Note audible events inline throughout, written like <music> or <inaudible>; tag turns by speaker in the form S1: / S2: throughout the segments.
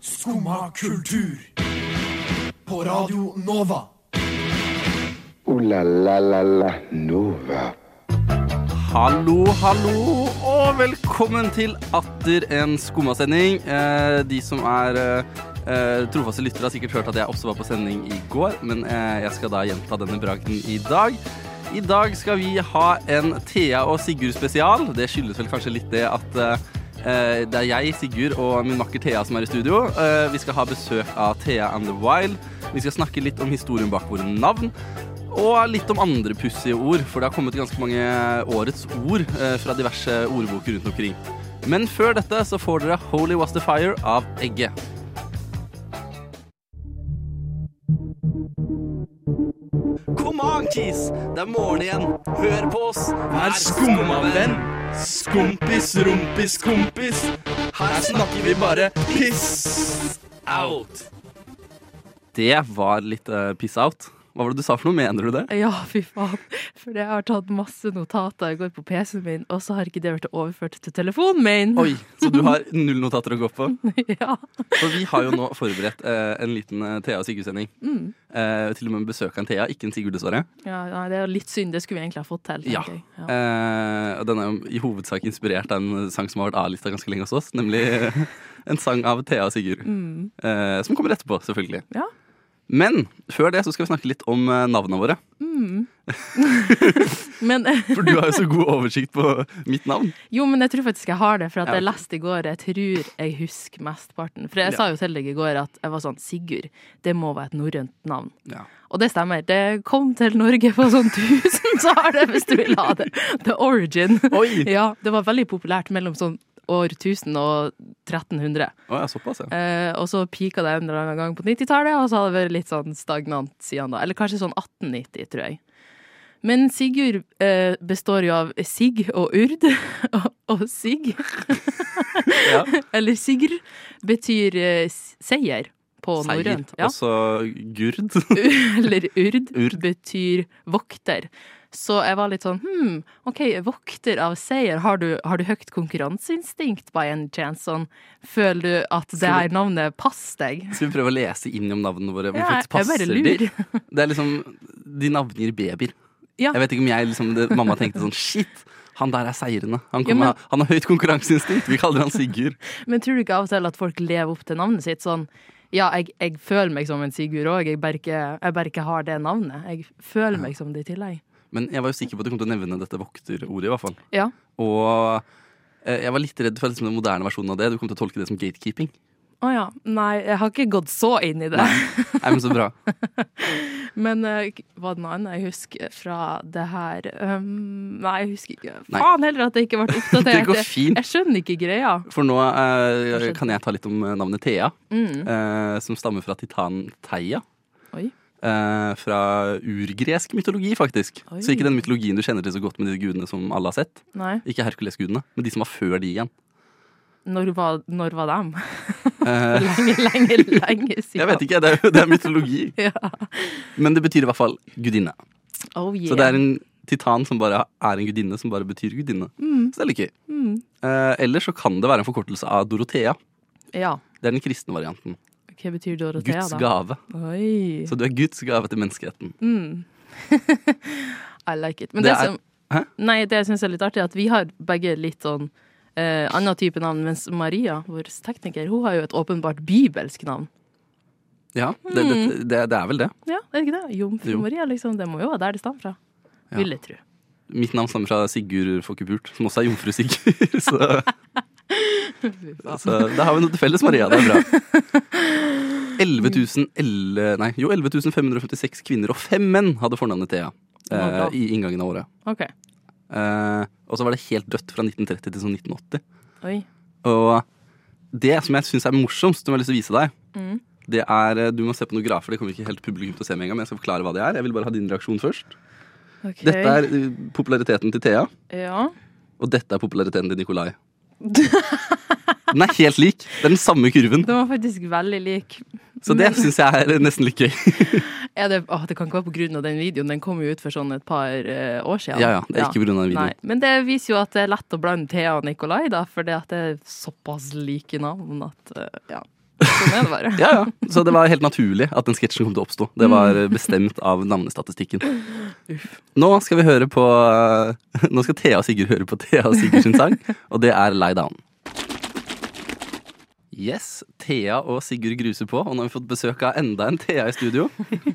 S1: Skumma kultur. På Radio Nova.
S2: O-la-la-la-la Nova.
S3: Hallo, hallo, og velkommen til atter en skummasending. Eh, de som er eh, eh, trofaste lyttere, har sikkert hørt at jeg også var på sending i går, men eh, jeg skal da gjenta denne bragden i dag. I dag skal vi ha en Thea og Sigurd spesial. Det skyldes vel kanskje litt det at det er jeg, Sigurd, og min makker Thea som er i studio. Eh, vi skal ha besøk av Thea and the Wild. Vi skal snakke litt om historien bak våre navn. Og litt om andre pussige ord, for det har kommet ganske mange årets ord eh, fra diverse ordboker rundt omkring. Men før dette så får dere Holy Was The Fire av Egge. Kom on, Kis! Det er morgen igjen. Hør på oss. Vær skumma venn. Skumpis, rumpis, kompis. Her snakker vi bare piss out. Det var litt uh, piss out. Hva var det du sa for noe? Mener du det?
S4: Ja, fy faen. For jeg har tatt masse notater i går på PC-en min, og så har ikke det vært overført til telefonen min.
S3: Oi, Så du har <laughs> null notater å gå på?
S4: ja.
S3: For vi har jo nå forberedt eh, en liten eh, Thea og Sigurd-sending.
S4: Mm.
S3: Eh, til og med besøk av en Thea, ikke en Sigurd, dessverre.
S4: ja. Nei, det er litt synd. Det skulle vi egentlig ha fått til.
S3: Ja.
S4: jeg. Ja.
S3: Eh, den er jo i hovedsak inspirert av en sang som har vært A-lista ganske lenge hos oss, nemlig <laughs> en sang av Thea og Sigurd.
S4: Mm.
S3: Eh, som kommer etterpå, selvfølgelig.
S4: Ja.
S3: Men før det så skal vi snakke litt om eh, navnene våre.
S4: Mm. <laughs> Men <laughs>
S3: For du har jo så god oversikt på mitt navn.
S4: jo, men jeg tror faktisk jeg har det, for at jeg leste i går Jeg tror jeg husker mesteparten. For jeg
S3: Ja.
S4: sa jo til deg i går at jeg var sånn Sigurd, det må være et norrønt navn.
S3: Ja.
S4: Og det stemmer. Det kom til Norge på sånn 1000 så har det, hvis du vil ha det. The origin.
S3: Oi!
S4: Ja, det var veldig populært mellom sånn år 1000 og 1300.
S3: Oh, ja, såpass, ja.
S4: Eh, og så pika det en eller annen gang på 90-tallet, og så har det vært litt sånn stagnant siden da. Eller kanskje sånn 1890, tror jeg. Men Sigurd eh, består jo av Sig og urd, <laughs> og, og Sig <laughs>
S3: ja. <laughs>
S4: eller sigr, betyr eh, seier på norrønt. Ja.
S3: Og gurd.
S4: eller urd,
S3: Urd.
S4: betyr vokter. Så jeg var litt sånn hm, OK, vokter av seier. Har du, har du høyt konkurranseinstinkt by any chance? Sånn, føler du at det her navnet passer deg?
S3: Skal vi prøve å lese inn om navnene våre? Hvor
S4: Ja,
S3: faktisk
S4: jeg bare
S3: passer de? Det er liksom De navngir babyer.
S4: Ja.
S3: Jeg vet ikke om jeg liksom det, Mamma tenkte sånn Shit, han der er seirende. Han,
S4: Ja, men-
S3: han har høyt konkurranseinstinkt. Vi kaller han Sigurd.
S4: Men tror du ikke av og til at folk lever opp til navnet sitt sånn ja, jeg, jeg føler meg som en Sigurd òg, jeg, bare ikke- jeg bare ikke har det navnet. Jeg føler meg som det i tillegg.
S3: Men jeg var jo sikker på at du kom til å nevne dette vokterordet, i hvert fall.
S4: Ja.
S3: Og eh, jeg var litt redd for liksom, den moderne versjonen av det. Du kom til å tolke det som gatekeeping.
S4: Å ja. Nei, jeg har ikke gått så inn i det.
S3: Nei, men så bra. <laughs>
S4: Men uh, var det noe annet jeg husker fra det her? Um, nei, jeg husker ikke.
S3: Nei.
S4: Faen heller at det ikke ble oppdatert. <laughs>
S3: Det går fint.
S4: Jeg skjønner ikke greia.
S3: For nå
S4: uh,
S3: kan jeg ta litt om navnet Thea,
S4: Mm.
S3: uh, som stammer fra titanen Theia.
S4: Oi.
S3: Eh, fra urgresk mytologi, faktisk.
S4: Oi.
S3: Så ikke den mytologien du kjenner til så godt med de gudene som alle har sett.
S4: Nei.
S3: Ikke Herkules-gudene, men de som var før de igjen.
S4: Når var, når var dem? <laughs>
S3: Eh, <laughs>
S4: Lenge, lenge, lenge siden.
S3: jeg vet ikke, det er, det er mytologi. <laughs>
S4: Ja.
S3: Men det betyr i hvert fall gudinne.
S4: Oh, yeah.
S3: Så det er en titan som bare er en gudinne, som bare betyr gudinne.
S4: Mm.
S3: Så det er litt gøy.
S4: Mm.
S3: Eh, eller så kan det være en forkortelse av Dorothea.
S4: Ja.
S3: Det er den kristne varianten.
S4: Hva betyr Dorothea,
S3: Guds
S4: da?
S3: gave.
S4: Oi.
S3: Så du er Guds gave til menneskeheten.
S4: Mm. <laughs> I like it. Men
S3: Det
S4: det,
S3: er-
S4: som
S3: Hæ?
S4: Nei, det jeg syns er litt artig, at vi har begge litt sånn eh, annen type navn, mens Maria, vår tekniker, hun har jo et åpenbart bibelsk navn.
S3: Ja, det, det, det, det er vel det.
S4: Ja, er det ikke det? Jomfru
S3: Jo.
S4: Maria, liksom. Det må jo være der det stammer fra.
S3: Ja.
S4: Vil jeg tro.
S3: Mitt navn stammer fra Sigurd Fokkepult, som også er jomfru Sigurd. <laughs> Så, <laughs> så da har vi noe til felles, Maria. Det er bra. 11 000 elle- nei, jo, 11 556 kvinner og fem menn hadde fornavnet Thea eh, i inngangen av året.
S4: Okay.
S3: Eh, og så var det helt dødt fra 1930 til sånn 1980.
S4: Oi.
S3: Og det som jeg syns er morsomst, som jeg har lyst til å vise deg,
S4: Mm.
S3: det er eh, Du må se på noen grafer, det kommer ikke helt publikum til å se med en gang, men jeg skal forklare hva det er. Jeg vil bare ha din reaksjon først.
S4: Okay.
S3: Dette er populariteten til Thea,
S4: Ja.
S3: og dette er populariteten til Nikolai. <laughs> Den er helt lik. Det er den samme kurven.
S4: Den var faktisk veldig lik.
S3: Så det syns jeg er nesten litt gøy. <laughs>
S4: ja, det, å, det kan ikke være på grunn av den videoen. Den kom jo ut for sånn et par uh, år siden.
S3: Ja, ja, det er ikke på grunn av den videoen.
S4: Nei, men det viser jo at det er lett å blande Thea og Nikolai, da, for det at det er såpass like navn at uh, ja. Sånn er det bare.
S3: Ja, ja. Så det var helt naturlig at den sketsjen kom til å oppstå. Det var bestemt av navnestatistikken. Nå skal vi høre på Nå skal Thea og Sigurd høre på Thea og Sigurd sin sang, og det er Lie Down. Yes, Thea og Sigurd gruser på, og nå har vi fått besøk av enda en Thea i studio.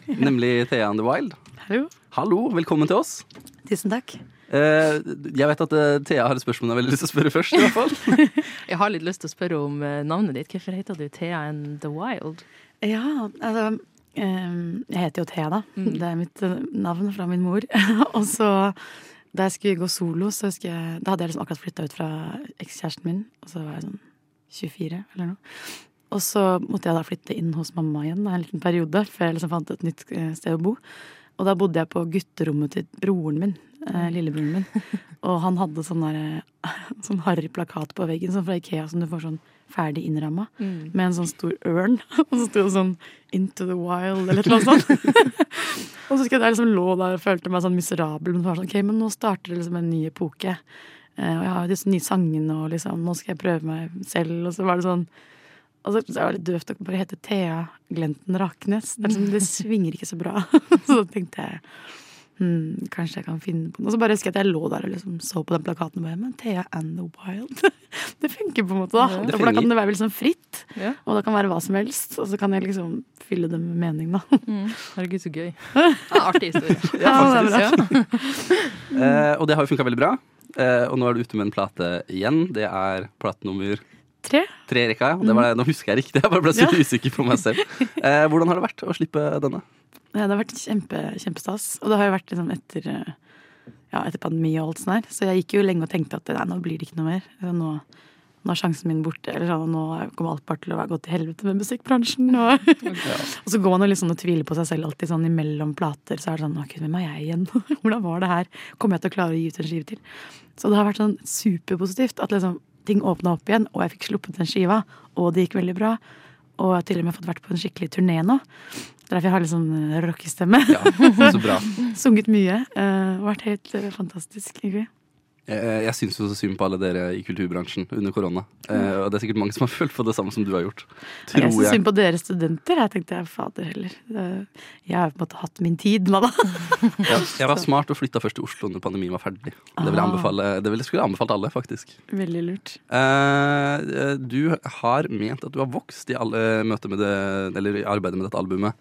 S3: Nemlig Thea and the Wild.
S5: Hallo.
S3: Hallo, velkommen til oss.
S5: Tusen takk.
S3: Eh, jeg vet at eh, Thea har et spørsmål jeg har veldig lyst til å spørre først. i hvert fall. <laughs>
S4: Jeg har litt lyst til å spørre om eh, navnet ditt. Hvorfor heter du Thea and the Wild?
S5: Ja, altså ehm, Jeg heter jo Thea, da. Det er mitt navn fra min mor. <laughs> og så da jeg skulle gå solo, så husker jeg Da hadde jeg liksom akkurat flytta ut fra ekskjæresten min, og så var jeg sånn 24 eller noe. Og så måtte jeg da flytte inn hos mamma igjen da, en liten periode, før jeg liksom fant et nytt sted å bo. Og da bodde jeg på gutterommet til broren min, eh, lillebroren min. Og han hadde sånn der, eh, <laughs> sånn harry plakat på veggen, sånn fra Ikea som du får sånn ferdig innramma, med en sånn stor ørn. <laughs> Og så sto det sånn 'Into the wild' eller noe sånt. <laughs> og så husker jeg at jeg liksom lå der og følte meg sånn miserabel, men sånn, ok, men nå starter det liksom en ny epoke. Eh, og jeg har jo disse nye sangene, og liksom, nå skal jeg prøve meg selv. Og så var det sånn Altså, det var litt døvt å bare hete Thea Glenten Raknes. Det, liksom, det svinger ikke så bra. så da tenkte jeg hmm, kanskje jeg kan finne på noe. Og så bare husker jeg at jeg lå der og liksom så på den plakaten og bare Men Thea and the Wild. <laughs> det funker på en måte, da.
S3: det
S5: For da kan det være liksom fritt.
S4: Ja.
S5: Og det kan være hva som helst. Og så kan jeg liksom fylle det med mening, da. <laughs>
S4: Herregud, så gøy. <laughs> Ja, artig historie.
S5: Ja, det er bra.
S4: Ja.
S3: Eh, og det har jo funka veldig bra. Uh, og nå er du ute med en plate igjen. Det er plate nummer
S5: Tre.
S3: tre rekka. Ja. Det var det, nå husker jeg riktig. Jeg bare ble så usikker på meg selv. Uh, hvordan har det vært å slippe denne?
S5: Ja, det har vært kjempe, kjempestas. Og det har jo vært liksom etter, eh, ja, etter pandemi og alt sånt her. Så jeg gikk jo lenge og tenkte at nei, nå blir det ikke noe mer. Nå, nå er sjansen min borte. Eller sånn, nå kommer alt bare til å gå til helvete med musikkbransjen. Og, <laughs> og så går man jo liksom og tviler på seg selv alltid sånn imellom plater. Så er det sånn Å, gud, hvem er jeg igjen? <laughs> Hvordan var det her? Kommer jeg til å klare å gi ut en skive til? Så det har vært sånn superpositivt at liksom ting åpna opp igjen, og jeg fikk sluppet den skiva, og det gikk veldig bra. Og jeg har til og med fått vært på en skikkelig turné nå. Det er derfor jeg har litt sånn eh, rockestemme.
S3: Ja, så bra. <laughs>
S5: Sunget mye. Uh, vært helt eh, fantastisk, egentlig.
S3: Jeg, Jeg syns jo så synd på alle dere i kulturbransjen under korona. Og det er sikkert mange som har <laughs> følt på det samme som du har gjort.
S5: Jeg
S3: Tror
S5: syns synd på dere studenter. Jeg tenkte jeg, fader heller. Jeg har på en måte hatt min tid nå. <laughs>
S3: Ja, jeg var smart og flytta først til Oslo når pandemien var ferdig. Det vil jeg
S5: Ah.
S3: anbefale, det vil jeg skulle jeg anbefalt alle, faktisk.
S5: Veldig lurt.
S3: Du har ment at du har vokst i alle møter med det, eller i arbeidet med dette albumet.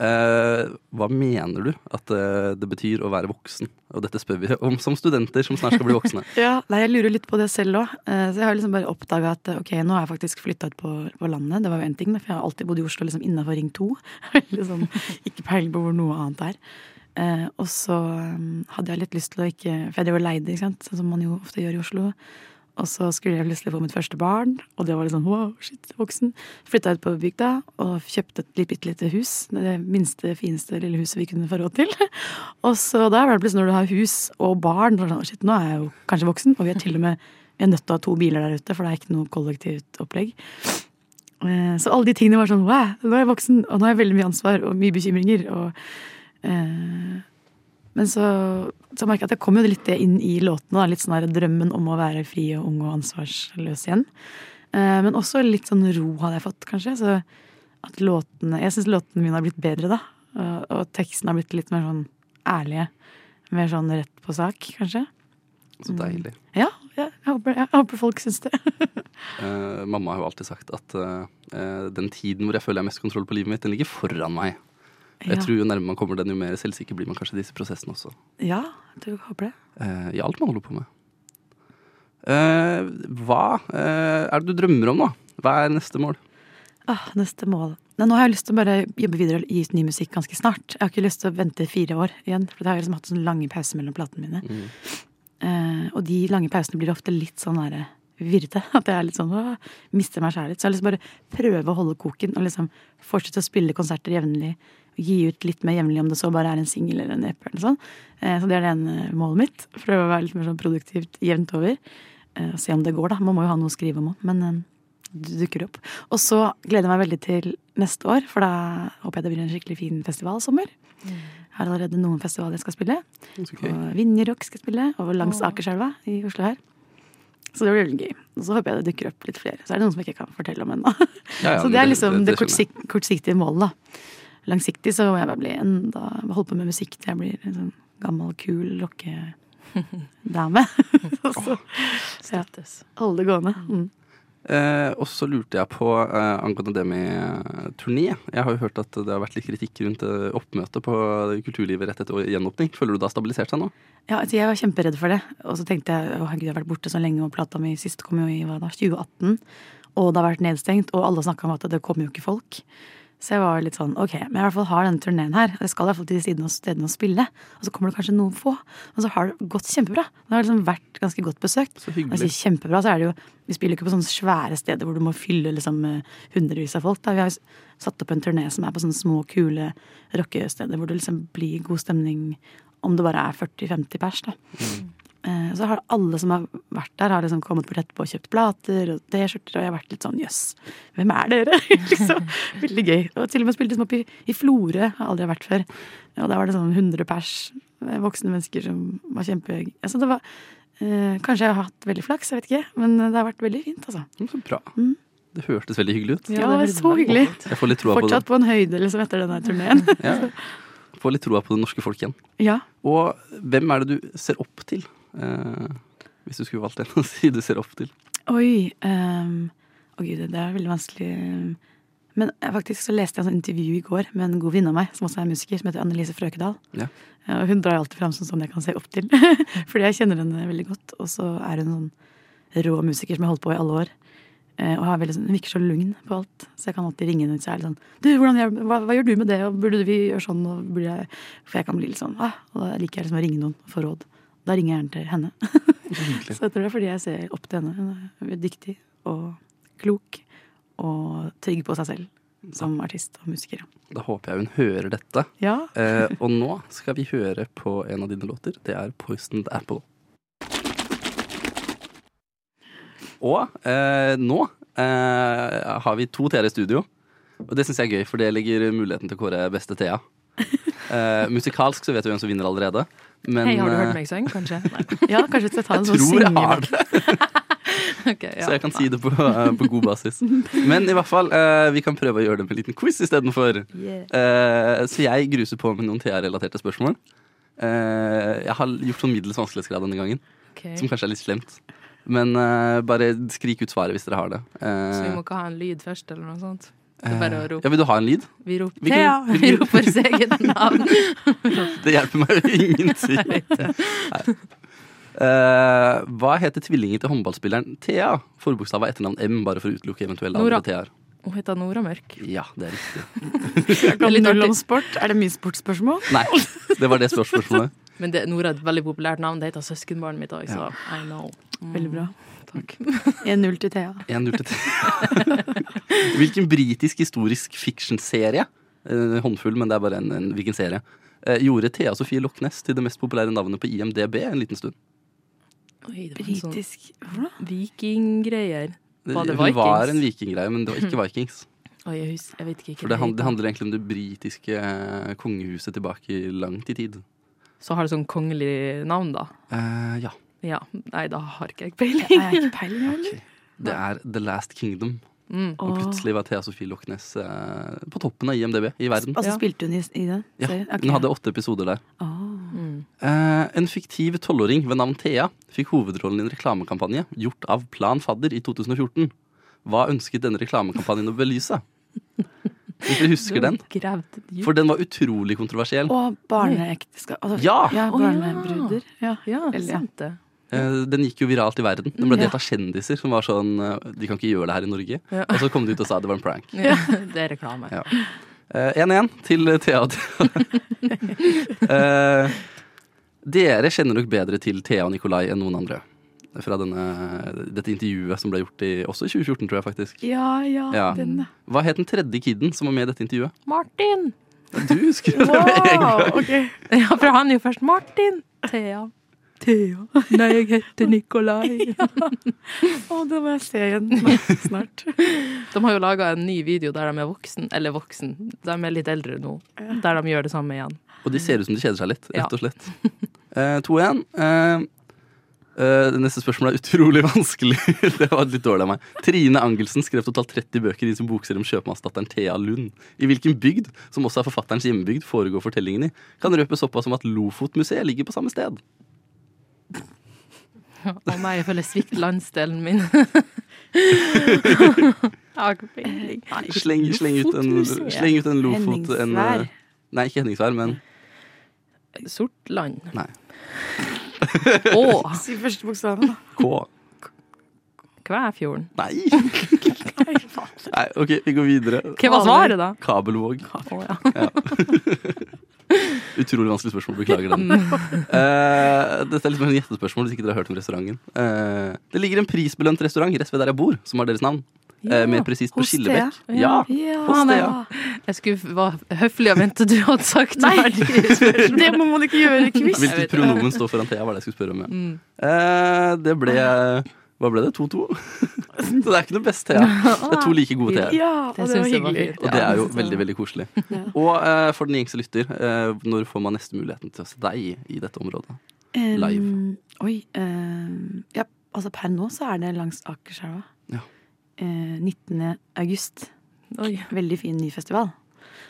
S3: Eh, hva mener du at uh, det betyr å være voksen? Og dette spør vi om som studenter som snart skal bli voksne. <laughs>
S5: Ja, nei, Jeg lurer litt på det selv òg. Så jeg har liksom bare oppdaga at ok, nå har jeg faktisk flytta ut på, på landet. Det var jo en ting, for jeg har alltid bodd i Oslo liksom innafor Ring 2. <laughs> liksom, ikke peiling på hvor noe annet er. Eh, og så um, hadde jeg litt lyst til å ikke For jeg drev og leide, ikke sant? sånn som man jo ofte gjør i Oslo. Og så skulle jeg plutselig få mitt første barn, og det var litt sånn wow, shit, voksen. Flytta ut på bygda og kjøpte et bitte lite hus. Det minste, fineste lille huset vi kunne få råd til. <laughs> Og så da var det plutselig når du har hus og barn, så sånn, shit, nå er jeg jo kanskje voksen, og vi er til og med vi er nødt til å ha to biler der ute, for det er ikke noe kollektivt opplegg. Eh, Så alle de tingene var sånn wow, nå er jeg voksen, og nå har jeg veldig mye ansvar og mye bekymringer. Og, eh, men så, så merka jeg at jeg kom jo litt det inn i låtene. Da, litt sånn der drømmen om å være fri og ung og ansvarsløs igjen. Eh, Men også litt sånn ro hadde jeg fått, kanskje. Så at låtene Jeg syns låtene mine har blitt bedre, da. Og, teksten har blitt litt mer sånn ærlige. Mer sånn rett på sak, kanskje.
S3: Så deilig.
S5: Ja, ja jeg, håper, jeg håper folk syns det. <laughs>
S3: Eh, mamma har jo alltid sagt at eh, eh, den tiden hvor jeg føler jeg har mest kontroll på livet mitt, den ligger foran meg. Jeg
S5: Ja.
S3: tror Jo nærmere man kommer den, jo mer selvsikker blir man kanskje i disse prosessene også.
S5: Ja, du håper det.
S3: Eh, I alt man holder på med. Eh, hva eh, er det du drømmer om, da? Hva er neste mål?
S5: Ah, neste mål. Nei, nå har jeg lyst til å bare jobbe videre og gi ut ny musikk ganske snart. Jeg har ikke lyst til å vente fire år igjen, for da har liksom hatt sånne lange pauser mellom platene mine. Eh, og de lange pausene blir ofte litt sånn derre virrete. <laughs> At jeg er litt sånn å, mister meg sjæl litt. Så jeg har lyst til bare prøve å holde koken og liksom fortsette å spille konserter jevnlig. Gi ut litt mer jevnlig om det så bare er en singel eller en EP eller sånn. Eh, så det er det ene målet mitt. Prøve å være litt mer sånn produktivt jevnt over. Eh, og se om det går, da. Man må jo ha noe å skrive om òg. Men det du dukker opp. Og så gleder jeg meg veldig til neste år, for da håper jeg det blir en skikkelig fin festivalsommer. Jeg har allerede noen festivaler jeg skal spille.
S3: Okay.
S5: Og Vinjerock skal spille, og langs Akerselva i Oslo her. Så det blir veldig gøy. Og så håper jeg det dukker opp litt flere. Så er det noen som jeg ikke kan fortelle om ennå.
S3: Ja, ja, <laughs>
S5: så det er liksom det,
S3: det det
S5: kortsik kortsiktige målet, da. Langsiktig så må jeg bare bli enda holde på med musikk til jeg blir en sånn gammel, kul rockedame. <laughs> <laughs> Og så
S4: ja,
S5: holde det gående. Mm.
S3: Eh, og så lurte jeg på eh, angående det med turné. Jeg har jo hørt at det har vært litt kritikk rundt eh, oppmøtet på kulturlivet rett etter gjenåpning. Føler du det har stabilisert seg nå?
S5: Ja, altså jeg var kjemperedd for det. Og så tenkte jeg å herregud, jeg har vært borte så lenge, og plata mi sist kom jo i hva da, 2018. Og det har vært nedstengt, og alle snakka om at det kommer jo ikke folk. Så jeg var litt sånn ok, men jeg i hvert fall har denne turneen her. Jeg skal i hvert fall til de og stedene og spille. Og så kommer det kanskje noen få. Og så har det gått kjempebra. Det har liksom vært ganske godt besøkt.
S3: Så hyggelig.
S5: sier kjempebra, så er det jo Vi spiller ikke på sånne svære steder hvor du må fylle liksom hundrevis av folk. Da. Vi har satt opp en turné som er på sånne små, kule rockesteder hvor det liksom blir god stemning om det bare er 40-50 pers. da. Eh, Så har alle som har vært der, har liksom kommet bort etterpå og kjøpt plater og T-skjorter, og jeg har vært litt sånn jøss, hvem er dere? <laughs> liksom, Veldig gøy. Og til og med spilte liksom opp i, i Florø, har aldri vært før. Og der var det sånn 100 pers, eh, voksne mennesker som var kjempe... Altså det var, eh, kanskje jeg har hatt veldig flaks, jeg vet ikke, men det har vært veldig fint, altså.
S3: Så bra.
S5: Mm.
S3: Det hørtes veldig hyggelig ut.
S5: Ja, det var så hyggelig.
S3: Jeg får litt troa på det.
S5: Fortsatt på en høyde liksom etter denne turneen.
S3: Ja. Får litt troa på det norske folk igjen.
S5: ja.
S3: Og hvem er det du ser opp til? Eh, hvis du skulle valgt en å si du ser opp til.
S5: Oi. Um, Å gud, det er veldig vanskelig. Men faktisk så leste jeg en sånn intervju i går med en god venninne av meg, som også er musiker, som heter Annelise Frøkedal.
S3: Ja.
S5: Ja, Og hun drar alltid fram som sånn jeg kan se opp til. <laughs> Fordi jeg kjenner henne veldig godt. Og så er hun sånn rå musiker som jeg har holdt på i alle år. Eh, Og har veldig sånn, hun virker så lugn på alt. Så jeg kan alltid ringe henne jeg er litt sånn Du, hvordan hva, hva gjør du med det? Og burde vi gjøre sånn? Jeg For jeg kan bli litt sånn ah, Og da liker jeg liksom å ringe noen og få råd. Da ringer jeg til henne. <laughs>
S3: Så
S5: jeg tror det er fordi jeg ser opp til henne. Hun er dyktig og klok og trygg på seg selv som artist og musiker.
S3: Da håper jeg hun hører dette.
S5: Ja.
S3: Eh, <laughs> og nå skal vi høre på en av dine låter. Det er 'Poisoned Apple'. Og eh, nå eh, har vi to Thea i studio. Og det syns jeg er gøy, for det legger muligheten til å kåre beste Thea. Eh, musikalsk så vet vi hvem som vinner allerede. Men
S4: Hei, har du
S3: eh,
S4: hørt meg synge, kanskje? <laughs> Nei.
S5: ja, kanskje vi skal ta en sånn
S3: tror jeg har det, <laughs>
S4: Ok, ja.
S3: så jeg kan si det på, uh, på god basis. Men i hvert fall, uh, vi kan prøve å gjøre det med en liten quiz istedenfor.
S4: Yeah.
S3: Uh, så jeg gruser på med noen TA-relaterte spørsmål. Eh, jeg har gjort sånn middels vanskelighetsgrad denne gangen,
S4: okay.
S3: som kanskje er litt slemt. Men eh, bare skrik ut svaret hvis dere har det. Eh,
S4: Så vi må ikke ha en lyd først, eller noe sånt? Det er bare å
S3: eh,
S4: rope.
S3: Ja, Vil du ha en lyd?
S4: Vi roper Thea! Vi
S3: vi
S4: roper sitt eget navn. <laughs>
S3: Det hjelper meg jo ingenting. Nei. Eh, hva heter tvillingen til håndballspilleren Thea? Forbokstav av etternavn M, bare for å utelukke eventuelle andre Thea-er.
S4: Hun heter Nora Mørk.
S3: Ja, det er riktig. <laughs>
S5: det er,
S4: litt
S5: null om sport. Er det mye sportsspørsmål?
S3: Nei, det var det spørsmålet. <laughs>
S4: Men det, Nora er et veldig populært navn. Det heter søskenbarnet mitt òg, så
S3: Ja.
S4: I know. Mm,
S5: Veldig bra.
S4: Takk. <laughs>
S5: 1-0 til Thea.
S3: 1-0 til Thea. Hvilken britisk historisk fiction-serie, eh, håndfull, men det er bare en, en hvilken serie, eh, gjorde Thea Sofie Loch Ness til det mest populære navnet på IMDb en liten stund?
S4: Oi, det var en sånn
S5: Britisk Hva
S4: vikinggreier. Var det
S3: Hun var en vikinggreie, men det var ikke Vikings.
S4: Oi, jeg, husker, jeg vet ikke.
S3: For det, hand- det handler egentlig om det britiske eh, kongehuset tilbake langt i tid.
S4: Så har det sånn kongelig navn, da.
S3: Eh, ja.
S4: Ja. Nei, da har ikke jeg
S5: Jeg
S4: peiling.
S5: har ikke peiling, okay.
S3: Det er The Last Kingdom.
S4: Mm.
S3: Og plutselig var Thea Sofie Loch Ness eh, på toppen av IMDb i verden.
S5: Altså spilte hun i, i den
S3: Ja,
S5: okay,
S3: Hun hadde åtte episoder der.
S5: Oh.
S4: Mm.
S3: Eh, en fiktiv tolvåring ved navn Thea fikk hovedrollen i en reklamekampanje gjort av Plan Fadder i 2014. Hva ønsket denne reklamekampanjen å belyse? Hvis dere husker den? For den var utrolig kontroversiell.
S5: Og barneekteskap. Altså,
S3: Ja!
S5: ja! Barnebruder. Ja.
S4: Ja,
S5: Eller, ja.
S4: sant det.
S3: Eh, Den gikk jo viralt i verden. Den ble delt av kjendiser som var sånn eh, De kan ikke gjøre det her i Norge. Og så kom de ut og sa det var en prank.
S4: Ja, det er reklame.
S3: Ja. Eh, 1-1 til Thea og Thea. <laughs> Dere kjenner nok bedre til Thea og Nikolai enn noen andre. Fra denne, dette intervjuet som ble gjort i, også i 2014, tror jeg faktisk.
S5: Ja, ja,
S3: Ja.
S5: den.
S3: Hva het den tredje kiden som var med i dette intervjuet?
S4: Martin!
S3: Du husker det med en gang.
S5: Okay.
S4: Ja, for han er jo først Martin. Thea. Thea. <laughs> Nei, jeg heter Nikolai. <laughs>
S5: Å, det må jeg se igjen <laughs> snart.
S4: De har jo laga en ny video der de er voksen, eller voksen, de er litt eldre nå, der de gjør det samme igjen.
S3: Og de ser ut som de kjeder seg litt, rett og slett. Eh, 2-1. Eh, eh, det neste spørsmålet er utrolig vanskelig. det var litt dårlig av meg. Trine Angelsen skrev totalt 30 bøker i sin bokserie om kjøpmannsdatteren Thea Lund. I hvilken bygd, som også er forfatterens hjemmebygd, foregår fortellingen i? Kan røpe såpass som at Lofotmuseet ligger på samme sted. <laughs>
S4: Å nei, jeg føler svikt landsdelen min. <laughs> Jeg har ikke peiling.
S3: Sleng, sleng, ut en, sleng ut en Lofot en, eh, Nei, ikke Henningsvær, men
S4: Sortland.
S3: Nei.
S4: Å, <laughs>
S5: Si første bokstaven, da.
S3: K.
S4: Kvæfjorden.
S3: Nei! Nei, OK, vi går videre.
S4: Hva var svaret, da?
S3: Kabelvåg.
S4: Å, ja.
S3: Utrolig vanskelig spørsmål. Beklager den. Uh, dette er mer en gjettespørsmål hvis ikke dere har hørt om restauranten. Uh, det ligger en prisbelønt restaurant rett ved der jeg bor, som har deres navn. Eh, mer presist på Skillebekk. Ja.
S5: Ja.
S3: Hos Thea.
S4: Jeg skulle var høflig og vente du hadde sagt
S5: Nei. Det må man ikke gjøre i quiz.
S3: Hvilket pronomen står foran Thea, var det jeg skulle spørre om. Ja.
S4: Mm.
S3: Eh, det ble Hva ble det? 2-2? <laughs> Så det er ikke noe best Thea. <laughs> Det er to like gode teer.
S5: Ja, og
S4: Det
S5: det, var
S4: jeg
S5: hyggelig.
S3: Og det er jo veldig veldig koselig. <laughs>
S5: Ja.
S3: Og uh, for den gjengse lytter, uh, når får man neste muligheten til å se deg i, dette området?
S5: Um,
S3: Live.
S5: Oi. um, ja, altså per nå så er det langs Akerselva.
S3: Ja.
S5: Uh, 19. august.
S4: Oi.
S5: Veldig fin ny festival.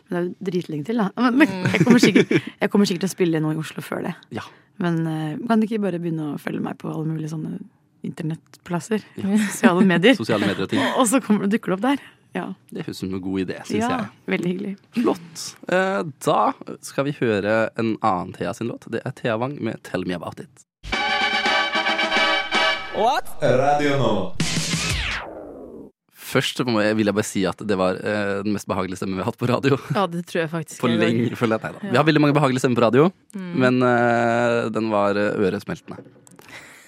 S5: Men det er jo dritlenge til, da. Men, men jeg, kommer sikkert, jeg kommer sikkert til å spille noe i Oslo før det.
S3: Ja.
S5: Men kan du ikke bare begynne å følge meg på alle mulige sånne internettplasser?
S3: Ja.
S5: Sosiale medier. <laughs>
S3: Sosiale medier og ting.
S5: Og så kommer det, dukker det opp der. Ja.
S3: Det høres ut som en god idé, syns
S5: ja
S3: jeg.
S5: veldig hyggelig.
S3: Flott. Eh, da skal vi høre en annen Thea sin låt. Det er Thea Wang med 'Tell Me About It'. What?
S6: Radio nå.
S3: Først vil jeg bare si at det var eh, den mest behagelige stemmen vi har hatt på radio.
S4: Ja, det tror jeg faktisk.
S3: For lenge, for lenge. Nei da. Vi har veldig mange behagelige stemmer på radio,
S4: Mm.
S3: men eh, den var øresmeltende.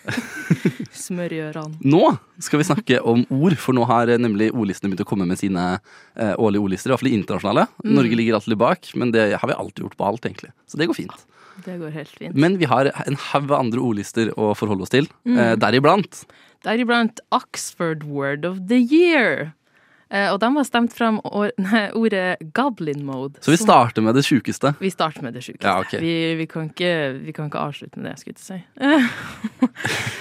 S3: <laughs>
S4: Smør i ørene.
S3: Nå skal vi snakke om ord, for nå har eh, nemlig ordlistene begynt å komme med sine eh, årlige ordlister. Fall de internasjonale.
S4: Mm.
S3: Norge ligger alltid bak, men det har vi alltid gjort på alt, egentlig. Så det går fint.
S4: Det går helt fint.
S3: Men vi har en haug andre ordlister å forholde oss til.
S4: Mm.
S3: Eh, deriblant
S4: Deriblant Oxford Word of the Year. Eh, og de har stemt frem <laughs> ordet goblin mode.
S3: Så vi starter med det sjukeste.
S4: Vi starter med det sjukeste.
S3: Ja, okay.
S4: vi, vi, kan ikke, vi kan ikke avslutte med det, skulle jeg til å si.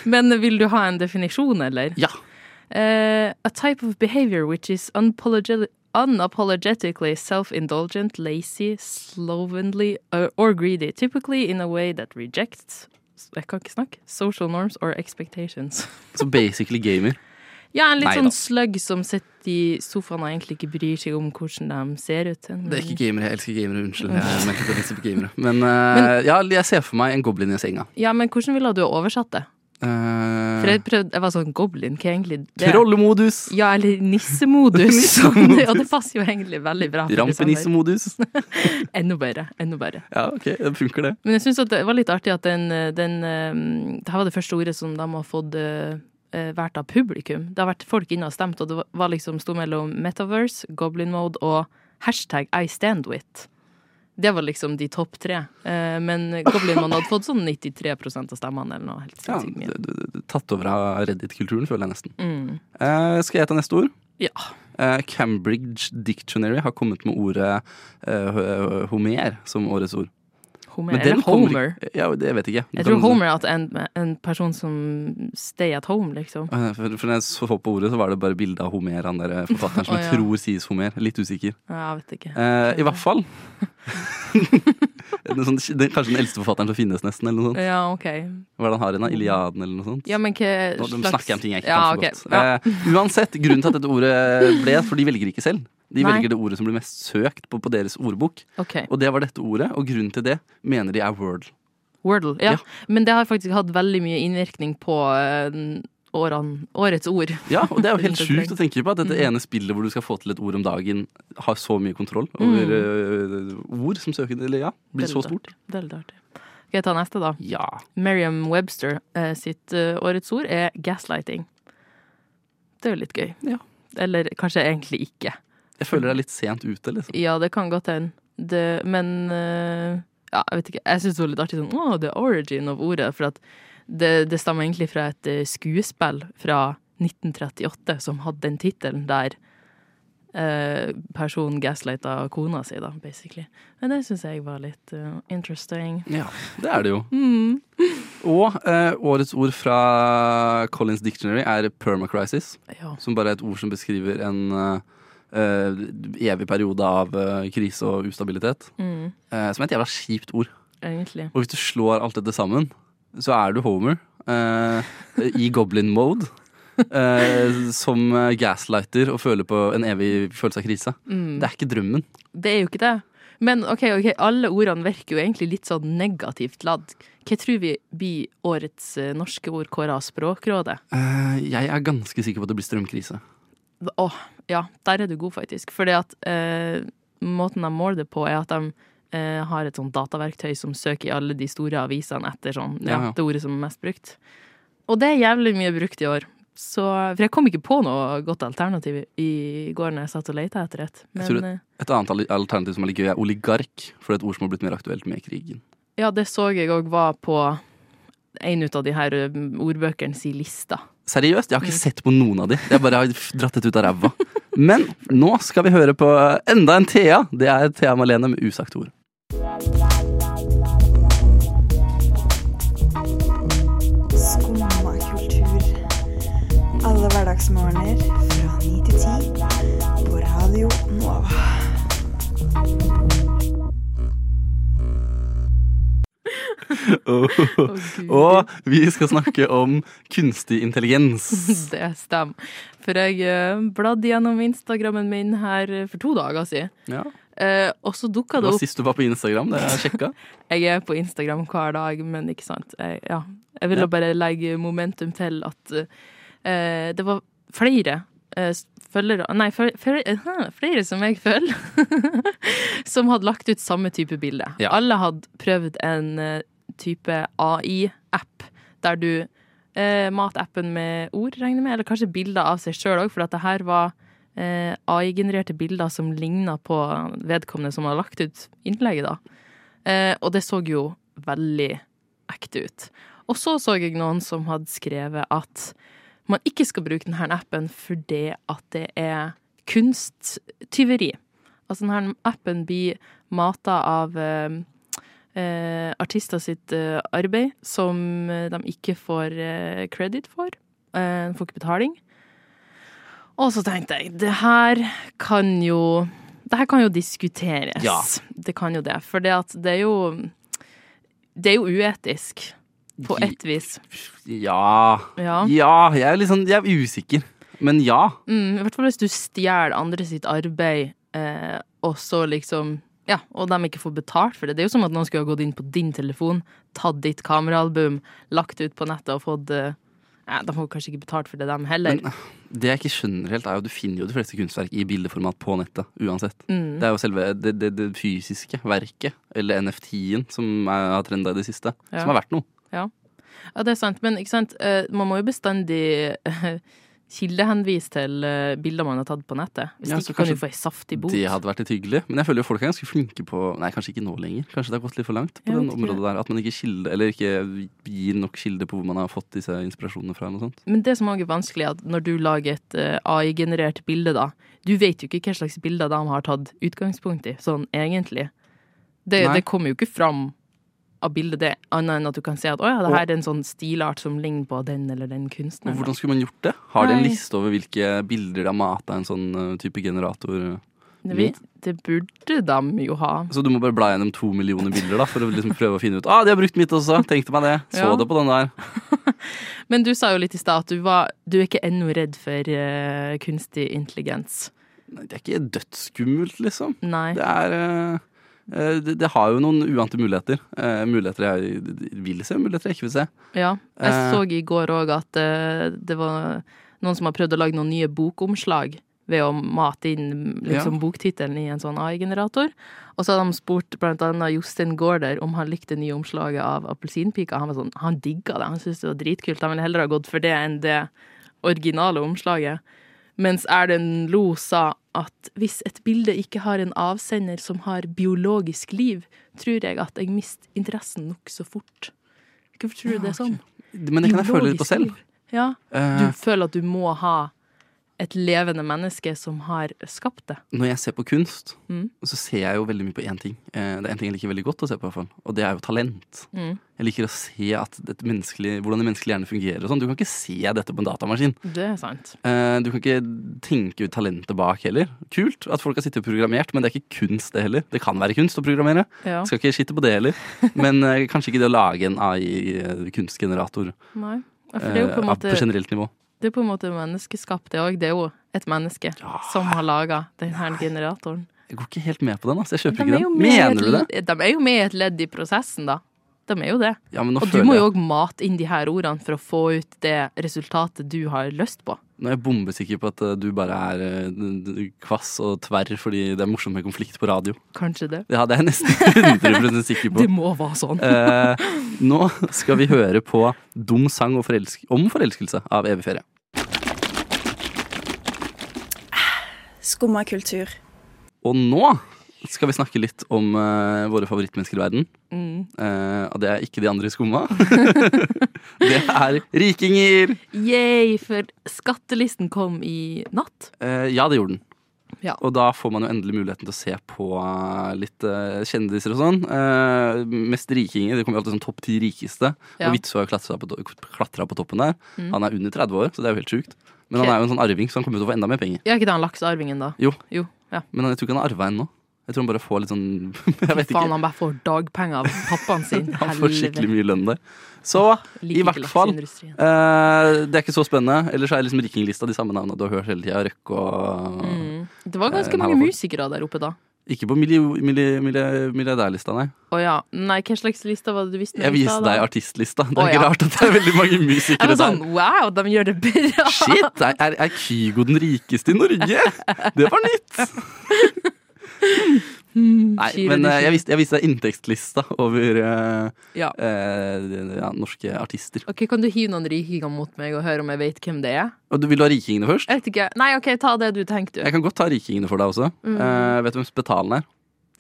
S4: <laughs> Men vil du ha en definisjon, eller?
S3: Ja.
S4: Uh, a type of behavior which is unapologeti- unapologetically self-indulgent, lazy, slovenly uh, or greedy, typically in a way that rejects jeg kan ikke snakke. Social norms or expectations.
S3: Så basically gamer.
S4: Ja, en litt
S3: Nei
S4: sånn
S3: da.
S4: slugg som sitter i sofaen og egentlig ikke bryr seg om hvordan de ser ut.
S3: Det er ikke gamere. Jeg elsker gamere. Unnskyld. Jeg mente det på gamere. <laughs> Men, eh, ja, jeg ser for meg en goblin i senga.
S4: Ja, men hvordan ville du ha oversatt det?
S3: Eh,
S4: For jeg prøvde, jeg var sånn goblin, hva egentlig det?
S3: Trollemodus.
S4: Ja, eller nissemodus. <laughs> nissemodus. og det passer jo egentlig veldig bra.
S3: Rampenissemodus. <laughs>
S4: Enda bedre. Enda bedre.
S3: Ja, ok, det funker det.
S4: Men jeg syns det var litt artig at den, den um, Det her var det første ordet som de har fått eh, vært av publikum. Det har vært folk inne og stemt, og det var- liksom sto mellom Metaverse, Goblin Mode og hashtag I stand with. Det var liksom de topp tre. Eh, men Goblin Mode hadde fått sånn 93% av stemmene, eller noe. Helt
S3: Ja,
S4: sinnssykt mye.
S3: det- tatt over av Reddit-kulturen, føler jeg nesten.
S4: Mm.
S3: Eh, skal jeg ta neste ord?
S4: Ja.
S3: Eh, Cambridge Dictionary har kommet med ordet uh, homer som årets ord.
S4: Homer. Eller Homer.
S3: ikke- Ja, det vet jeg ikke.
S4: Jeg tror Homer er en, en person som stay at home, liksom.
S3: Eh, For, for når jeg så på ordet, så var det bare bilde av Homer, han der forfatteren som <laughs>
S4: Å,
S3: jeg tror sies Homer. Litt usikker.
S4: Ja, jeg vet ikke.
S3: Eh, I hvert fall. <laughs> Sånn, er kanskje den eldste forfatteren som finnes, nesten. eller noe sånt.
S4: Ja, OK.
S3: Hva er det han har den? Iliaden, eller noe sånt?
S4: Ja, men hva
S3: Nå
S4: slags
S3: snakker jeg om ting jeg ikke
S4: ja,
S3: kan så
S4: ok.
S3: godt.
S4: Ja.
S3: Uh, uansett, grunnen til at dette ordet ble, for de velger ikke selv. De
S4: Nei.
S3: velger det ordet som blir mest søkt på, på deres ordbok.
S4: OK.
S3: Og det var dette ordet, og grunnen til det mener de er Wordle.
S4: Wordle. Ja.
S3: Ja.
S4: Men det har faktisk hatt veldig mye innvirkning på eh, årene, årets ord.
S3: Ja, og det er jo <laughs> helt sjukt å tenke på at dette
S4: Mm.
S3: ene spillet hvor du skal få til et ord om dagen, har så mye kontroll over øh, ord som søker Eller ja, blir så stort.
S4: Veldig artig. Skal jeg ta neste, da?
S3: Ja.
S4: Merriam Webster eh, sitt eh, årets ord er gaslighting. Det er jo litt gøy.
S3: Ja.
S4: Eller kanskje egentlig ikke.
S3: Jeg føler det er litt sent ute, liksom.
S4: Ja, det kan godt hende. Men eh, ja, jeg vet ikke. Jeg syns det var litt artig sånn Å, the origin of ordet. For at det, det stammer egentlig fra et eh, skuespill fra 1938 som hadde den tittelen der eh, personen gaslighta kona si, da, basically. Men det syns jeg var litt uh, interesting.
S3: Ja, det er det jo.
S4: Mm.
S3: Og eh, årets ord fra Collins Dictionary er permacrisis,
S4: Ja.
S3: som bare er et ord som beskriver en uh, Uh, evig periode av uh, krise og ustabilitet.
S4: Mm,
S3: Uh, som er et jævla kjipt ord.
S4: egentlig.
S3: Og hvis du slår alt dette sammen, så er du Homer eh, i goblin mode. Uh, som gaslighter og føler på en evig følelse av krise.
S4: Mm.
S3: Det er ikke drømmen.
S4: Det er jo ikke det. Men ok, ok, alle ordene virker jo egentlig litt sånn negativt ladd. Hva tror vi blir årets eh, norske ord kåra av Språkrådet?
S3: Uh, jeg er ganske sikker på at det blir strømkrise.
S4: Åh, ja, der er du god, faktisk. Fordi at uh, måten de måler det på, er at de eh, har et sånt dataverktøy som søker i alle de store avisene etter sånn, ja,
S3: Ja,
S4: det ordet som er mest brukt. Og det er jævlig mye brukt i år. Så, for jeg kom ikke på noe godt alternativ i går når jeg satt og lette etter et.
S3: Jeg tror
S4: Men eh,
S3: Et annet alternativ som er like gøy, er oligark. For det er et ord som har blitt mer aktuelt med krigen.
S4: ja, det så jeg òg var på en ut av de her eh, ordbøkene si lista.
S3: Seriøst, jeg har
S4: Mm.
S3: ikke sett på noen av de. Jeg bare har dratt det ut av ræva. Men nå skal vi høre på enda en Thea. Det er Thea Malene med usagt ord.
S7: Hverdagsmorgener fra 9 til 10 på Radio Nova.
S3: Oh. <laughs>
S4: Å,
S3: og vi skal snakke om kunstig intelligens. <laughs>
S4: Det stemmer. For jeg eh, bladde gjennom Instagrammen min her for to dager siden.
S3: Ja.
S4: Eh, og så dukka
S3: Det
S4: det
S3: var
S4: opp
S3: sist du var på Instagram. Det er jeg sjekka. <laughs>
S4: Jeg er på Instagram hver dag, men ikke sant. Jeg, ja. jeg ville
S3: Ja.
S4: bare legge momentum til at eh, det var flere eh, følgere Nei, eh, flere som jeg følger, <laughs> som hadde lagt ut samme type bilde.
S3: Ja.
S4: Alle hadde prøvd en eh, type AI-app der du eh, Matappen med ord, regner med, eller kanskje bilder av seg sjøl òg, for at det her var eh, AI-genererte bilder som ligna på vedkommende som hadde lagt ut innlegget, da. Eh, og det så jo veldig ekte ut. Og så så jeg noen som hadde skrevet at man ikke skal bruke denne appen fordi at det er kunsttyveri. Altså denne appen blir mata av eh, eh, artister sitt eh, arbeid som eh, de ikke får eh, credit for. Eh, de får ikke betaling. Og så tenkte jeg, det her kan jo Det her kan jo diskuteres.
S3: Ja.
S4: Det kan jo det. For det det er jo Det er jo uetisk. På ett vis.
S3: Ja.
S4: Ja.
S3: Ja, jeg er sånn Jeg er usikker. Men ja.
S4: Mm, I hvert fall hvis du stjeler andre sitt arbeid, eh, og så liksom Ja, og de ikke får betalt for det. Det er jo som at noen skulle ha gått inn på din telefon, tatt ditt kameraalbum, lagt det ut på nettet og fått eh, ja, De får kanskje ikke betalt for det, dem heller.
S3: Men det jeg ikke skjønner helt, er jo at du finner jo de fleste kunstverk i bildeformat på nettet. Uansett.
S4: Mm.
S3: Det er jo selve det, det, det fysiske verket, eller NFT-en, som har trenda i det siste,
S4: Ja.
S3: som er verdt noe.
S4: Ja, det er sant. Men ikke sant? eh, man må jo bestandig eh, kildehenvise til eh, bilder man har tatt på nettet. Hvis
S3: Ja,
S4: ikke kan du få ei saftig bot.
S3: Det hadde vært litt hyggelig. Men jeg føler jo folk er ganske flinke på Nei, kanskje ikke nå lenger. Kanskje det har gått litt for langt på den området der. At man ikke kilde, eller ikke gir nok kilde på hvor man har fått disse inspirasjonene fra. eller noe sånt.
S4: Men det som også er vanskelig, er at når du lager et AI-generert bilde, da Du vet jo ikke hva slags bilder de har tatt utgangspunkt i, sånn egentlig. Det, det kommer jo ikke fram av bildet, det, annet enn at du kan se at å ja, det her er en sånn stilart som ligner på den eller den
S3: Og
S4: kunstneren.
S3: hvordan skulle man gjort det? Har de en liste over hvilke bilder de har mata en sånn uh, type generator?
S4: Det, det burde de jo ha.
S3: Så du må bare bla gjennom to millioner bilder da, for å liksom prøve å finne ut Ah, de har brukt mitt også! Tenkte meg det. Så
S4: Ja.
S3: det på den der. <laughs>
S4: Men du sa jo litt i stad at du, var, du er ikke ennå redd for uh, kunstig intelligens.
S3: Nei, Det er ikke dødsskummelt, liksom.
S4: Nei.
S3: Det er uh, det, det har jo noen uante muligheter. Uh, muligheter jeg vil se, muligheter jeg ikke vil se.
S4: Ja. Jeg
S3: Eh.
S4: så i går òg at eh, det var noen som har prøvd å lage noen nye bokomslag ved å mate inn liksom, boktittelen i en sånn AI-generator. Og så hadde de spurt blant annet Jostein Gaarder om han likte det nye omslaget av Appelsinpika. Han var sånn, han digga det, han syntes det var dritkult. Han ville heller ha gått for det enn det originale omslaget. Mens Erlend Lo sa at hvis et bilde ikke har en avsender som har biologisk liv, tror jeg at jeg mister interessen nokså fort. Hvorfor tror du det er sånn?
S3: Men det kan jeg føle litt på selv.
S4: Ja.
S3: Eh,
S4: Du føler at du må ha et levende menneske som har skapt det.
S3: når jeg ser på kunst,
S4: Mm.
S3: så ser jeg jo veldig mye på én ting. Eh, det er én ting jeg liker veldig godt å se på, i hvert fall. og det er jo talent.
S4: Mm.
S3: Jeg liker å se hvordan det menneskelige hjerne fungerer. og sånn. Du kan ikke se dette på en datamaskin.
S4: Det er sant.
S3: Eh, du kan ikke tenke ut talentet bak heller. Kult at folk har sittet og programmert, men det er ikke kunst, det heller. Det kan være kunst å programmere.
S4: Ja.
S3: Skal ikke skitte på det heller. Men eh, kanskje ikke det å lage en AI-kunstgenerator
S4: Nei. Ja, For det er jo på en måte
S3: på generelt nivå.
S4: Det er på en måte menneskeskapt, det òg. Det er jo et menneske som har laga denne generatoren.
S3: Jeg går ikke helt med på den. Altså. Jeg kjøper
S4: De
S3: ikke den. Mener du det?
S4: De er jo med i et ledd i prosessen, da. De er jo det.
S3: Ja,
S4: Og du må jo òg mate inn de her ordene for å få ut det resultatet du har lyst på.
S3: Nå er jeg bombesikker på at eh, du bare er eh, kvass og tverr fordi det er morsomt med konflikt på radio.
S4: Kanskje det.
S3: Ja, det er jeg nesten <laughs> 100 sikker på.
S4: Det må være sånn.
S3: Eh, nå skal vi høre på Dum sang og forelsk om forelskelse av Evig ferie.
S7: Skumma kultur.
S3: Og nå skal vi snakke litt om uh, våre favorittmennesker i verden.
S4: Mm.
S3: Uh, og det er ikke de andre i skumma. <laughs> det er rikinger!
S4: Yay, for skattelisten kom i natt.
S3: Uh, ja, det gjorde den.
S4: Ja.
S3: Og da får man jo endelig muligheten til å se på litt kjendiser og sånn. Eh, mest rikinger. Det kommer jo alltid sånn topp ti rikeste.
S4: Ja.
S3: Og Witzøe har klatra på, to- på toppen der.
S4: Mm.
S3: Han er under 30 år, så det er jo helt sjukt. Men han er jo en sånn arving, så han kommer til å få enda mer penger.
S4: Ja, ikke det han laksearvingen, da?
S3: Jo.
S4: Jo, ja.
S3: Men jeg tror ikke han har arva ennå. Jeg tror han bare får litt sånn <laughs> Jeg vet
S4: Faen, han bare får dagpenger av pappaen sin. <laughs>
S3: Han får skikkelig mye lønn der. Så i hvert fall eh, Det er ikke så spennende. Ellers er liksom rikinglista de samme navnene du har hørt hele tida. Røkke og
S4: Mm. Det var ganske
S3: Eh,
S4: mange musikere der oppe da.
S3: Ikke på milli- milli- milli- milliardærlista, nei.
S4: Å ja. Nei, hva slags lista var det du visste?
S3: Jeg viste deg artistlista. Det er ikke
S4: ja.
S3: rart at det er veldig mange musikere <laughs>
S4: var
S3: der.
S4: sånn wow, de gjør det bra!
S3: Shit! Er, er Kygo den rikeste i Norge? <laughs> Det var nytt! <laughs> Nei, men eh, jeg viste, jeg viste inntektslista over uh,
S4: Ja.
S3: Uh, ja, norske artister.
S4: Ok, Kan du hive noen rikinger mot meg og høre om jeg vet hvem det er?
S3: Og du Vil du ha rikingene først?
S4: Jeg vet ikke. Nei, OK, ta det du tenkte.
S3: Jeg kan godt ta rikingene for deg også.
S4: Mm.
S3: Uh, vet du hvem Spetalen er?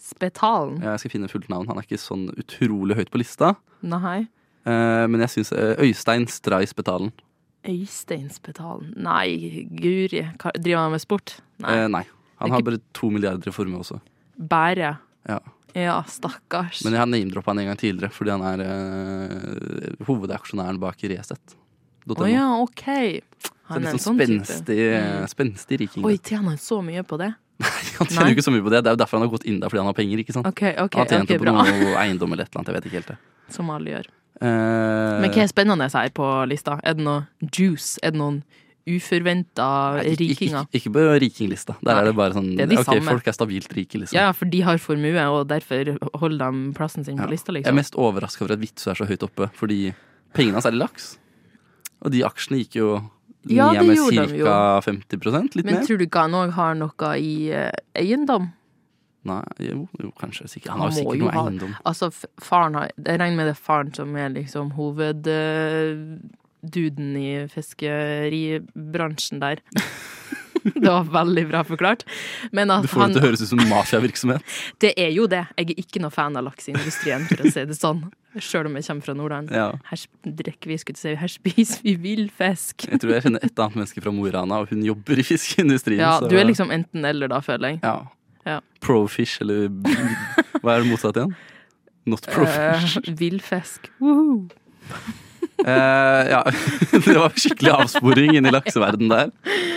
S4: Spetalen?
S3: Ja, Jeg skal finne fullt navn. Han er ikke sånn utrolig høyt på lista.
S4: Nei.
S3: Eh, men jeg syns Øystein Stray Spetalen.
S4: Øystein Spetalen? Nei, guri. Driver han med sport? Nei.
S3: Eh, nei. Han har bare to milliarder i formue også.
S4: Bære.
S3: Ja.
S4: Ja, stakkars.
S3: Men jeg har name-droppa han en gang tidligere fordi han er uh, hovedaksjonæren bak Resett.
S4: Å ja, OK. Han er en
S3: sånn
S4: sånn type.
S3: spenstig,
S4: Mm.
S3: spenstig riking.
S4: Oi, tjener han så mye på det? <laughs>
S3: Nei, Han tjener jo ikke så mye på det. Det er jo derfor han har gått inn der, fordi han har penger. ikke sant?
S4: OK, OK,
S3: han har tjent
S4: ok,
S3: på noe eiendom eller et eller annet. Jeg vet ikke helt det. <laughs>
S4: Som alle gjør.
S3: Eh,
S4: Men hva er spennende her på lista? Er det noe juice? Er det noen uforventa
S3: rikinger. ikke, ikke, på rikinglista. Der
S4: Nei,
S3: er det bare sånn
S4: det er de
S3: Ok,
S4: samme.
S3: folk er stabilt rike, liksom.
S4: Ja, for de har formue, og derfor holder de plassen sin på lista,
S3: Jeg er
S4: liksom.
S3: mest overraska over at Witzøe er så høyt oppe, fordi pengene hans er i laks. Og de aksjene gikk jo
S4: Ja,
S3: ned med ca. 50 litt
S4: Men
S3: mer.
S4: tror du ikke han òg har noe i eh, eiendom?
S3: Nei, jo, jo, kanskje. Sikkert. Han har jo sikkert noe eiendom.
S4: Altså, faren har Jeg regner med det er faren som er liksom hovedduden i fiskeribransjen der. <laughs> Det var veldig bra forklart. Men
S3: Du
S4: at
S3: får
S4: han
S3: det til å høres ut som mafiavirksomhet. <laughs>
S4: Det er jo det. Jeg er ikke noe fan av lakseindustrien, for å si det sånn. Sjøl om jeg kommer fra Nordland.
S3: Ja.
S4: Her drikker vi, skulle si, her spiser vi villfisk.
S3: Jeg tror jeg kjenner et annet menneske fra Mo i Rana, og hun jobber i fiskeindustrien.
S4: Ja,
S3: så-
S4: du er liksom enten eller, da, føler jeg.
S3: ja.
S4: Ja.
S3: Profish, eller hva er det motsatt igjen? Not profish.
S4: Uh, Villfisk.
S3: Eh, ja, <laughs> det var skikkelig avsporing inn i lakseverden der.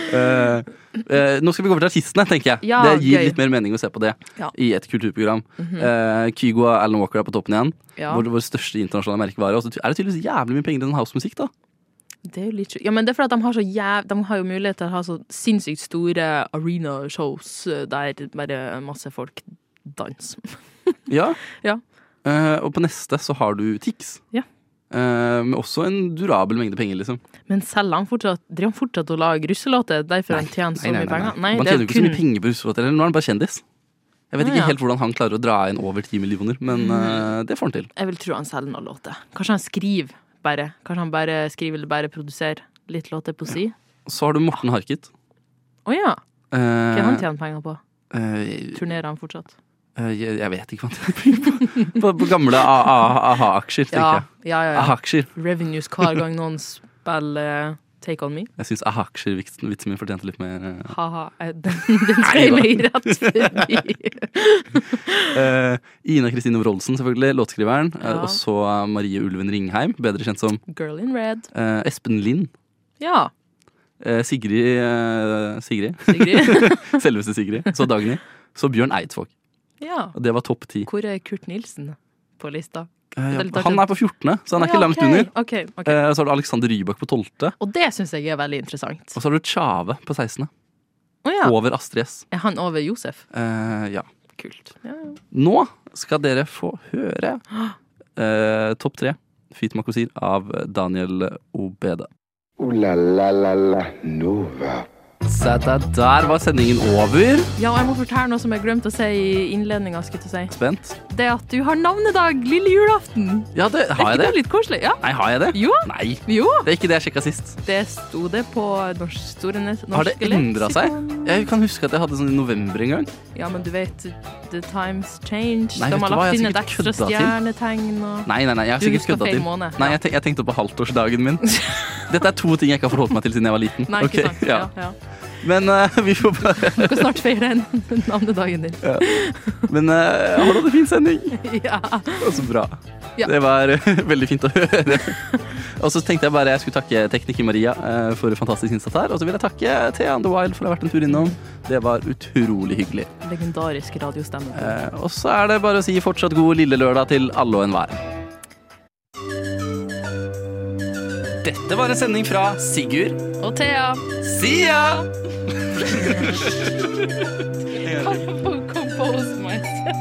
S3: Uh, uh, nå skal vi gå over til artistene, tenker jeg.
S4: Ja,
S3: det gir
S4: gøy.
S3: litt mer mening å se på det
S4: Ja.
S3: i et kulturprogram.
S4: Mhm.
S3: Eh, Kygo og Alan Walker er på toppen igjen.
S4: Ja,
S3: Vår, vår største internasjonale merkevare. Og så er det tydeligvis jævlig mye penger i den housemusikk, da.
S4: det er jo litt. Ja, men det er fordi de har så jæv... De har jo mulighet til å ha så sinnssykt store arena-shows der bare masse folk danser.
S3: Ja. <laughs>
S4: Ja.
S3: Og på neste så har du Tix.
S4: Ja.
S3: Eh, med også en durabel mengde penger, liksom.
S4: Men selger han fortsatt Driver han fortsatt å lage russelåter? Derfor han tjener så mye penger? Nei,
S3: Man
S4: er
S3: tjener jo ikke så mye penger på russelåter. Nå er han bare kjendis. Jeg vet
S4: Ah,
S3: ikke
S4: ja.
S3: helt hvordan han klarer å dra inn over ti millioner, men uh, det får han til.
S4: Jeg vil tro han selger noen låter. Kanskje han skriver bare. Kanskje han bare skriver eller bare produserer litt låter på si.
S3: Så har du Morten Harket.
S4: Å ja! Hva
S3: Eh,
S4: han tjener penger på?
S3: Uh,
S4: Turnerer han fortsatt?
S3: Eh, jeg, vet ikke hva det tjener på. på. På gamle a-ha-aksjer, tenker jeg.
S4: ja, ja. ja.
S3: A-ha-aksjer.
S4: Revenues hver gang noen spiller Take On Me.
S3: Jeg syns a-ha-aksjer-vitsen vitsen min fortjente litt mer uh...
S4: Ha-ha. eh, Den, den jeg rett forbi. <laughs>
S3: uh, Ina Kristine Wroldsen, selvfølgelig, låtskriveren.
S4: Ja.
S3: Uh, og så Marie Ulven Ringheim, bedre kjent som
S4: Girl in red.
S3: eh, Espen Lind.
S4: Ja,
S3: eh, Sigrid eh, Sigrid.
S4: Sigrid. <laughs>
S3: Selveste Sigrid. Så Dagny. Så Bjørn Eidsvåg.
S4: Ja.
S3: Og det var topp ti.
S4: Hvor er Kurt Nilsen på lista?
S3: Eh,
S4: er litt
S3: han er på 14., så han er
S4: ja,
S3: ikke langt
S4: okay.
S3: under.
S4: Okay, okay.
S3: Eh, så har du Alexander Rybak på 12.,
S4: Og det syns jeg er veldig interessant.
S3: og så har du Tjave på 16.
S4: Oh, ja.
S3: Over Astrid S.
S4: Er han over Josef?
S3: Eh, ja.
S4: Kult. Ja, ja.
S3: Nå skal dere få høre eh, topp tre Fit Makosir av Daniel Obede.
S2: Ooh la la la la Nova.
S3: Se der, der var sendingen over.
S4: ja, og jeg må fortelle noe som jeg glemte å si i innledninga. si.
S3: Spent.
S4: Det at du har navnedag lille julaften.
S3: Ja, det,
S4: Er
S3: har jeg
S4: ikke
S3: det?
S4: det litt koselig? Ja.
S3: Nei, har jeg det?
S4: Jo.
S3: Nei,
S4: Jo.
S3: det er ikke det jeg sjekka sist.
S4: Det sto det på norsk, Store norske
S3: Har det endra seg? Jeg kan huske at jeg hadde sånn i november en gang.
S4: Ja, men du vet, the times change.
S3: Nei,
S4: De har lagt inn et ekstra stjernetegn og
S3: Nei, nei, nei, jeg har sikkert kødda til.
S4: måned.
S3: Nei, jeg, tenk, jeg tenkte på halvtårsdagen min. <laughs> Dette er to ting jeg ikke har forholdt meg til siden jeg var liten.
S4: Nei,
S3: ikke
S4: ikke sant. Ja.
S3: ja.
S4: Ja,
S3: Men uh, <laughs> vi får bare
S4: Du kan snart feire en navnedagen din. <laughs>
S3: Men uh, har du hatt en fin sending? <laughs>
S4: Ja.
S3: Det så bra.
S4: Ja.
S3: Det var eh, veldig fint å høre. Og så tenkte jeg bare jeg skulle takke tekniker Maria for fantastisk innsats her. Og så vil jeg takke Thea and the Wild for å ha vært en tur innom. Det var utrolig hyggelig.
S4: Legendarisk radiostemme.
S3: Eh, og så er det bare å si fortsatt god lille lørdag til alle og enhver. Dette var en sending fra Sigurd
S4: Og Thea!
S3: Sia!
S4: Compose myself.